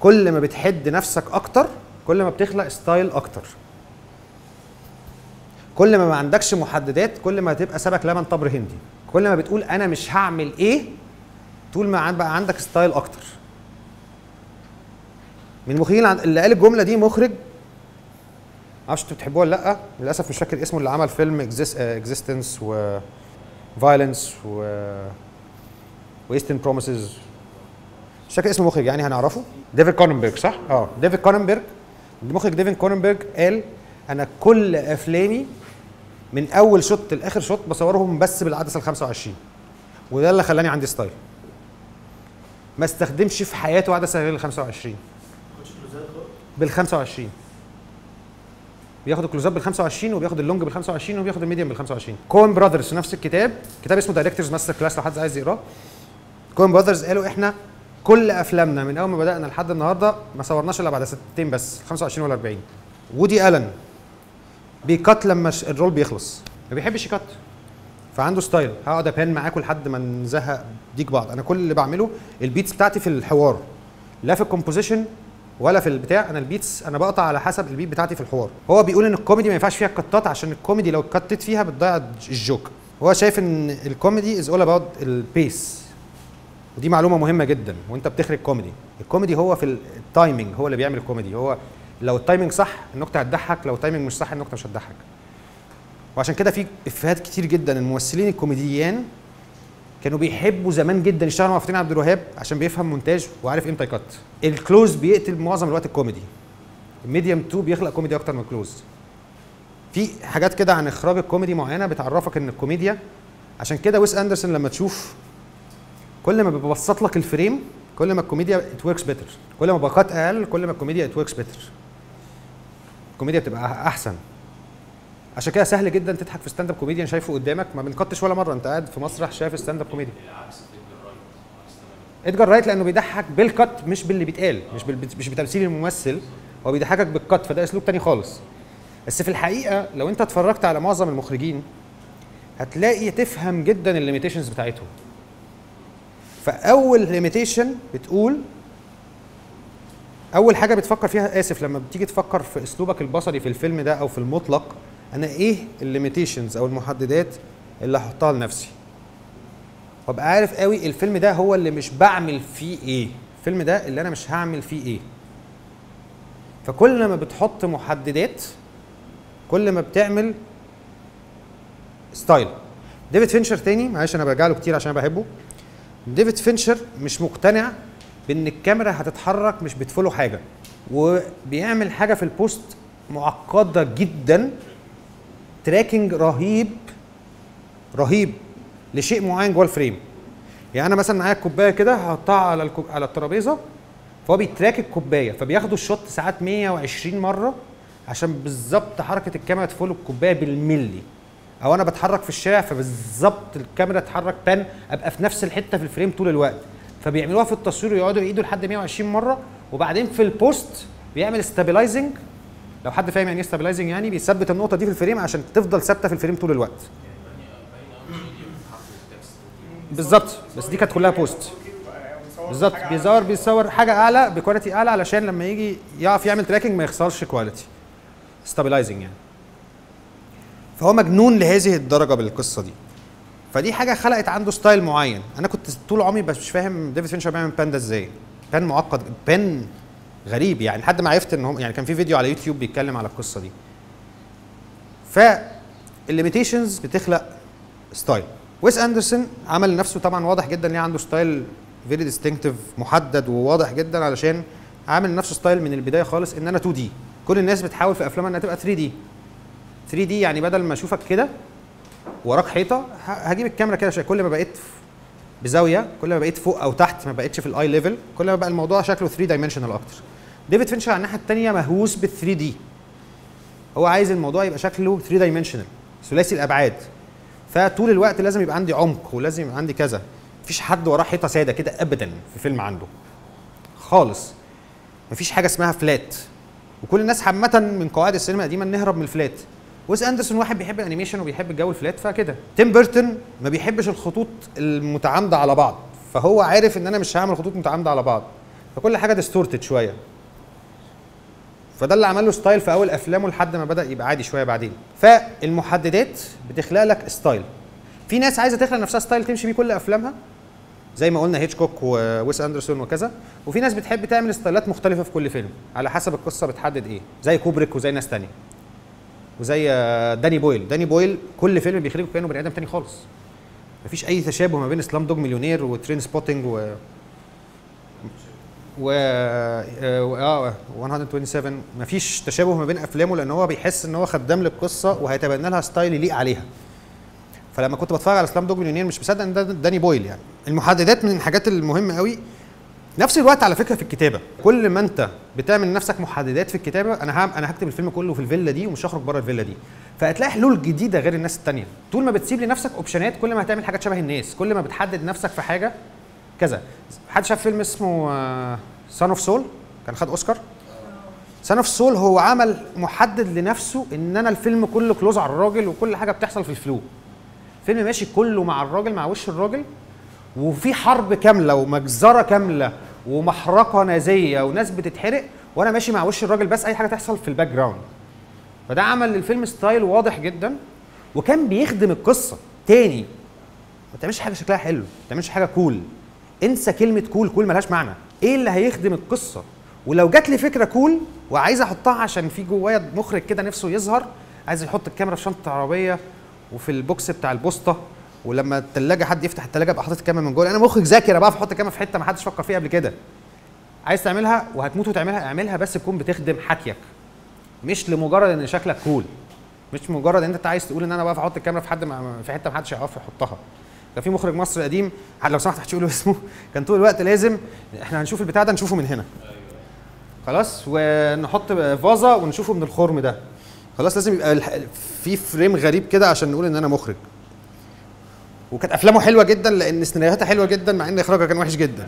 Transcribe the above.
كل ما بتحد نفسك أكتر كل ما بتخلق style أكتر. كل ما ما عندكش محددات كل ما هتبقى سمك لبن تمر هندي. كل ما بتقول أنا مش هعمل إيه طول ما بقى عندك style أكتر. من المخرجين اللي قال الجملة دي مخرج. معرفش أنتوا بتحبوه ولا لأ. للأسف مش فاكر اسمه اللي عمل فيلم eXistenZ و Violence و و Eastern Promises مش فاكر اسم المخرج يعني هنعرفه. ديفيد كروننبرج صح؟ آه ديفيد كروننبرج المخرج ديفيد كروننبرج قال أنا كل أفلامي من أول shot لآخر shot بصورهم بس بالعدسة ال 25 وده اللي خلاني عندي style. ما استخدمش في حياته عدسة غير ال 25 بال 25 بياخد ال close ات بال 25 وبياخد ال long بال 25 وبياخد ال medium بال 25 Coen Brothers في نفس الكتاب. كتاب اسمه دايركتورز ماستر كلاس لو حد عايز يقراه. كوين براذرز قالوا إحنا كل أفلامنا من أول ما بدأنا لحد النهارده ما صورناش إلا بعد ستين بس 25 ولا 40 وودي ألن بيكت لما الرول بيخلص. ما بيحبش يكت فعنده ستايل. هقعد ابان معاكم لحد ما نزهق. ديك بعض. أنا كل اللي بعمله البيتس بتاعتي في الحوار. لا في الكومبوزيشن ولا في البتاع. أنا البيتس أنا بقطع على حسب البيت بتاعتي في الحوار. هو بيقول إن الكوميدي ما ينفعش فيها كتات عشان الكوميدي لو اتكتت فيها بتضيع ال joke هو شايف إن الكوميدي is all about ال pace ودي معلومة مهمة جدا وأنت بتخرج كوميدي. الكوميدي هو في ال timing هو اللي بيعمل الكوميدي. هو لو ال timing صح النكتة هتضحك لو ال timing مش صح النكتة مش هتضحك. وعشان كده في إفيهات كتير جدا. الممثلين الكوميديان كانوا بيحبوا زمان جدا يشتغلوا مع فطين عبد الوهاب عشان بيفهم مونتاج وعارف إمتى ي cut. ال close بيقتل معظم الوقت الكوميدي. ال medium 2 بيخلق كوميدي أكتر من ال close في حاجات كده عن إخراج الكوميدي معينة بتعرفك إن الكوميديا عشان كده ويس أندرسون لما تشوف كل ما ببسط لك ال frame كل ما الكوميديا it works better كل ما بقطع أقل كل ما الكوميديا it works better الكوميديا بتبقى أحسن. عشان كده سهل جدا تضحك في stand-up comedian شايفه قدامك. ما بنقطعش ولا مرة. أنت قاعد في مسرح شايف stand-up comedy ادجار رايت لأنه بيضحك بال cut مش باللي بيتقال مش. مش بتمثيل الممثل. هو بيضحكك بال cut فده أسلوب تاني خالص. بس في الحقيقة لو أنت اتفرجت على معظم المخرجين هتلاقي تفهم جدا ال limitations بتاعتهم. فأول limitation بتقول أول حاجة بتفكر فيها آسف لما بتيجي تفكر في أسلوبك البصري في الفيلم ده أو في المطلق أنا إيه ال limitations أو المحددات اللي هحطها لنفسي؟ وأبقى عارف قوي الفيلم ده هو اللي مش بعمل فيه إيه. الفيلم ده اللي أنا مش هعمل فيه إيه. فكل ما بتحط محددات كل ما بتعمل style ديفيد فينشر تاني معلش أنا برجع له كتير عشان بحبه. ديفيد فينشر مش مقتنع بإن الكاميرا هتتحرك مش بت follow حاجة وبيعمل حاجة في ال post معقدة جدا tracking رهيب رهيب لشيء معين جوه ال frame يعني أنا مثلا معايا الكوبايه كده هحطها على الكوب... على الترابيزة فهو بي track الكوباية فبياخدوا ال shot ساعات 120 مرة عشان بالظبط حركة الكاميرا ت follow الكوباية بالملي. أو أنا بتحرك في الشارع فبالظبط الكاميرا تتحرك pan ابقى في نفس الحتة في ال frame طول الوقت. فبيعملوها في التصوير ويقعدوا يعيدوا لحد 120 مرة وبعدين في ال post بيعمل stabilizing لو حد فاهم يعني إيه stabilizing يعني بيثبت النقطة دي في ال frame عشان تفضل ثابتة في ال frame طول الوقت. بالظبط. بس دي كانت كلها post بالظبط. بيصور بيصور حاجة أعلى ب quality أعلى علشان لما يجي يعرف يعمل tracking ما يخسرش quality stabilizing يعني. فهو مجنون لهذه الدرجة بالقصة دي. فدي حاجة خلقت عنده style معين. أنا كنت طول عمري بس مش فاهم ديفيد فينشر بيعمل pan ده إزاي. pan معقد pan غريب يعني لحد ما عرفت إن هم يعني كان في فيديو على يوتيوب بيتكلم على القصة دي. فال limitations بتخلق style ويس أندرسون عمل لنفسه طبعا واضح جدا ليه عنده style very distinctive محدد وواضح جدا علشان عامل لنفسه style من البداية خالص إن أنا 2 D كل الناس بتحاول في أفلامها إنها تبقى 3 D 3 D يعني بدل ما أشوفك كده وراك حيطة هجيب الكاميرا كده كل ما بقيت بزاوية كل ما بقيت فوق أو تحت ما بقتش في ال eye level كل ما بقى الموضوع شكله 3 dimensional أكتر. ديفيد فينشر على الناحية الثانية مهووس بال 3 D هو عايز الموضوع يبقى شكله 3 dimensional ثلاثي الأبعاد. فطول الوقت لازم يبقى عندي عمق ولازم يبقى عندي كذا. مفيش حد وراه حيطة سادة كده ابدا في فيلم عنده. خالص. مفيش حاجة اسمها flat وكل الناس عامة من قواعد السينما القديمة نهرب من ال flat ويس أندرسون واحد بيحب ال animation وبيحب الجو ال flat فكده. تيم بيرتون ما بيحبش الخطوط المتعامدة على بعض فهو عارف إن أنا مش هعمل خطوط متعامدة على بعض فكل حاجة distorted شوية. فده اللي عمل له style في أول أفلامه لحد ما بدأ يبقى عادي شوية بعدين. فالمحددات بتخلق لك style. في ناس عايزة تخلق نفسها style تمشي بيه كل أفلامها زي ما قلنا هيتشكوك وويس أندرسون وكذا وفي ناس بتحب تعمل style ات مختلفة في كل فيلم على حسب القصة بتحدد إيه زي كوبريك وزي ناس تانية. وزي آه، داني بويل. داني بويل كل فيلم بيخرجه كأنه بني آدم تاني خالص. مفيش أي تشابه ما بين Slumdog Millionaire و Trainspotting و و آه 127 مفيش تشابه ما بين أفلامه لأن هو بيحس إن هو خدام للقصة وهيتبنى لها style يليق عليها. فلما كنت بتفرج على Slumdog Millionaire مش مصدق إن ده داني بويل يعني. المحددات من الحاجات المهمة قوي نفس الوقت على فكرة في الكتابة. كل ما انت بتعمل لنفسك محددات في الكتابة أنا هعم أنا هكتب الفيلم كله في الفيلا دي ومش هخرج بره الفيلا دي. فهتلاقي حلول جديدة غير الناس التانية. طول ما بتسيب لنفسك option ات كل ما هتعمل حاجات شبه الناس كل ما بتحدد نفسك في حاجة كذا. حد شاف فيلم اسمه Son of Saul كان خد أوسكار؟ Son of Saul هو عمل محدد لنفسه إن أنا الفيلم كله close على الراجل وكل حاجة بتحصل في ال flow. فيلم ماشي كله مع الراجل مع وش الراجل؟ وفي حرب كاملة ومجزرة كاملة. ومحرقة نازية وناس بتتحرق وأنا ماشي مع وش الراجل بس أي حاجة تحصل في ال background فده عمل للفيلم style واضح جدا وكان بيخدم القصة. تاني ما تعملش حاجة شكلها حلو ما تعملش حاجة cool انسى كلمة cool cool ملهاش معنى. إيه اللي هيخدم القصة؟ ولو جات لي فكرة cool وعايز أحطها عشان في جوايا مخرج كده نفسه يظهر عايز يحط الكاميرا في شنطة العربيه وفي البوكس بتاع البوسطة ولما الثلاجه حد يفتح الثلاجه ابقى حاطط الكاميرا من جوه. أنا مخرج أنا بعرف أحط الكاميرا في حتة ما حدش فكر فيها قبل كده. عايز تعملها وهتموت وتعملها اعملها بس تكون بتخدم حكيك مش لمجرد إن شكلك cool مش مجرد إن أنت عايز تقول إن أنا بقى أحط الكاميرا في حد في حتة ما حدش يعرف يحطها. كان في مخرج مصري قديم لو سمحت هتقول اسمه. كان طول الوقت لازم إحنا هنشوف البتاع ده نشوفه من هنا. خلاص؟ ونحط فازة ونشوفه من الخرم ده. خلاص؟ لازم يبقى في فريم غريب كده عشان نقول إن أنا مخرج. وكانت افلامه حلوة جدا لأن سيناريوهاتها حلوة جدا مع ان اخراجها كان وحش جدا.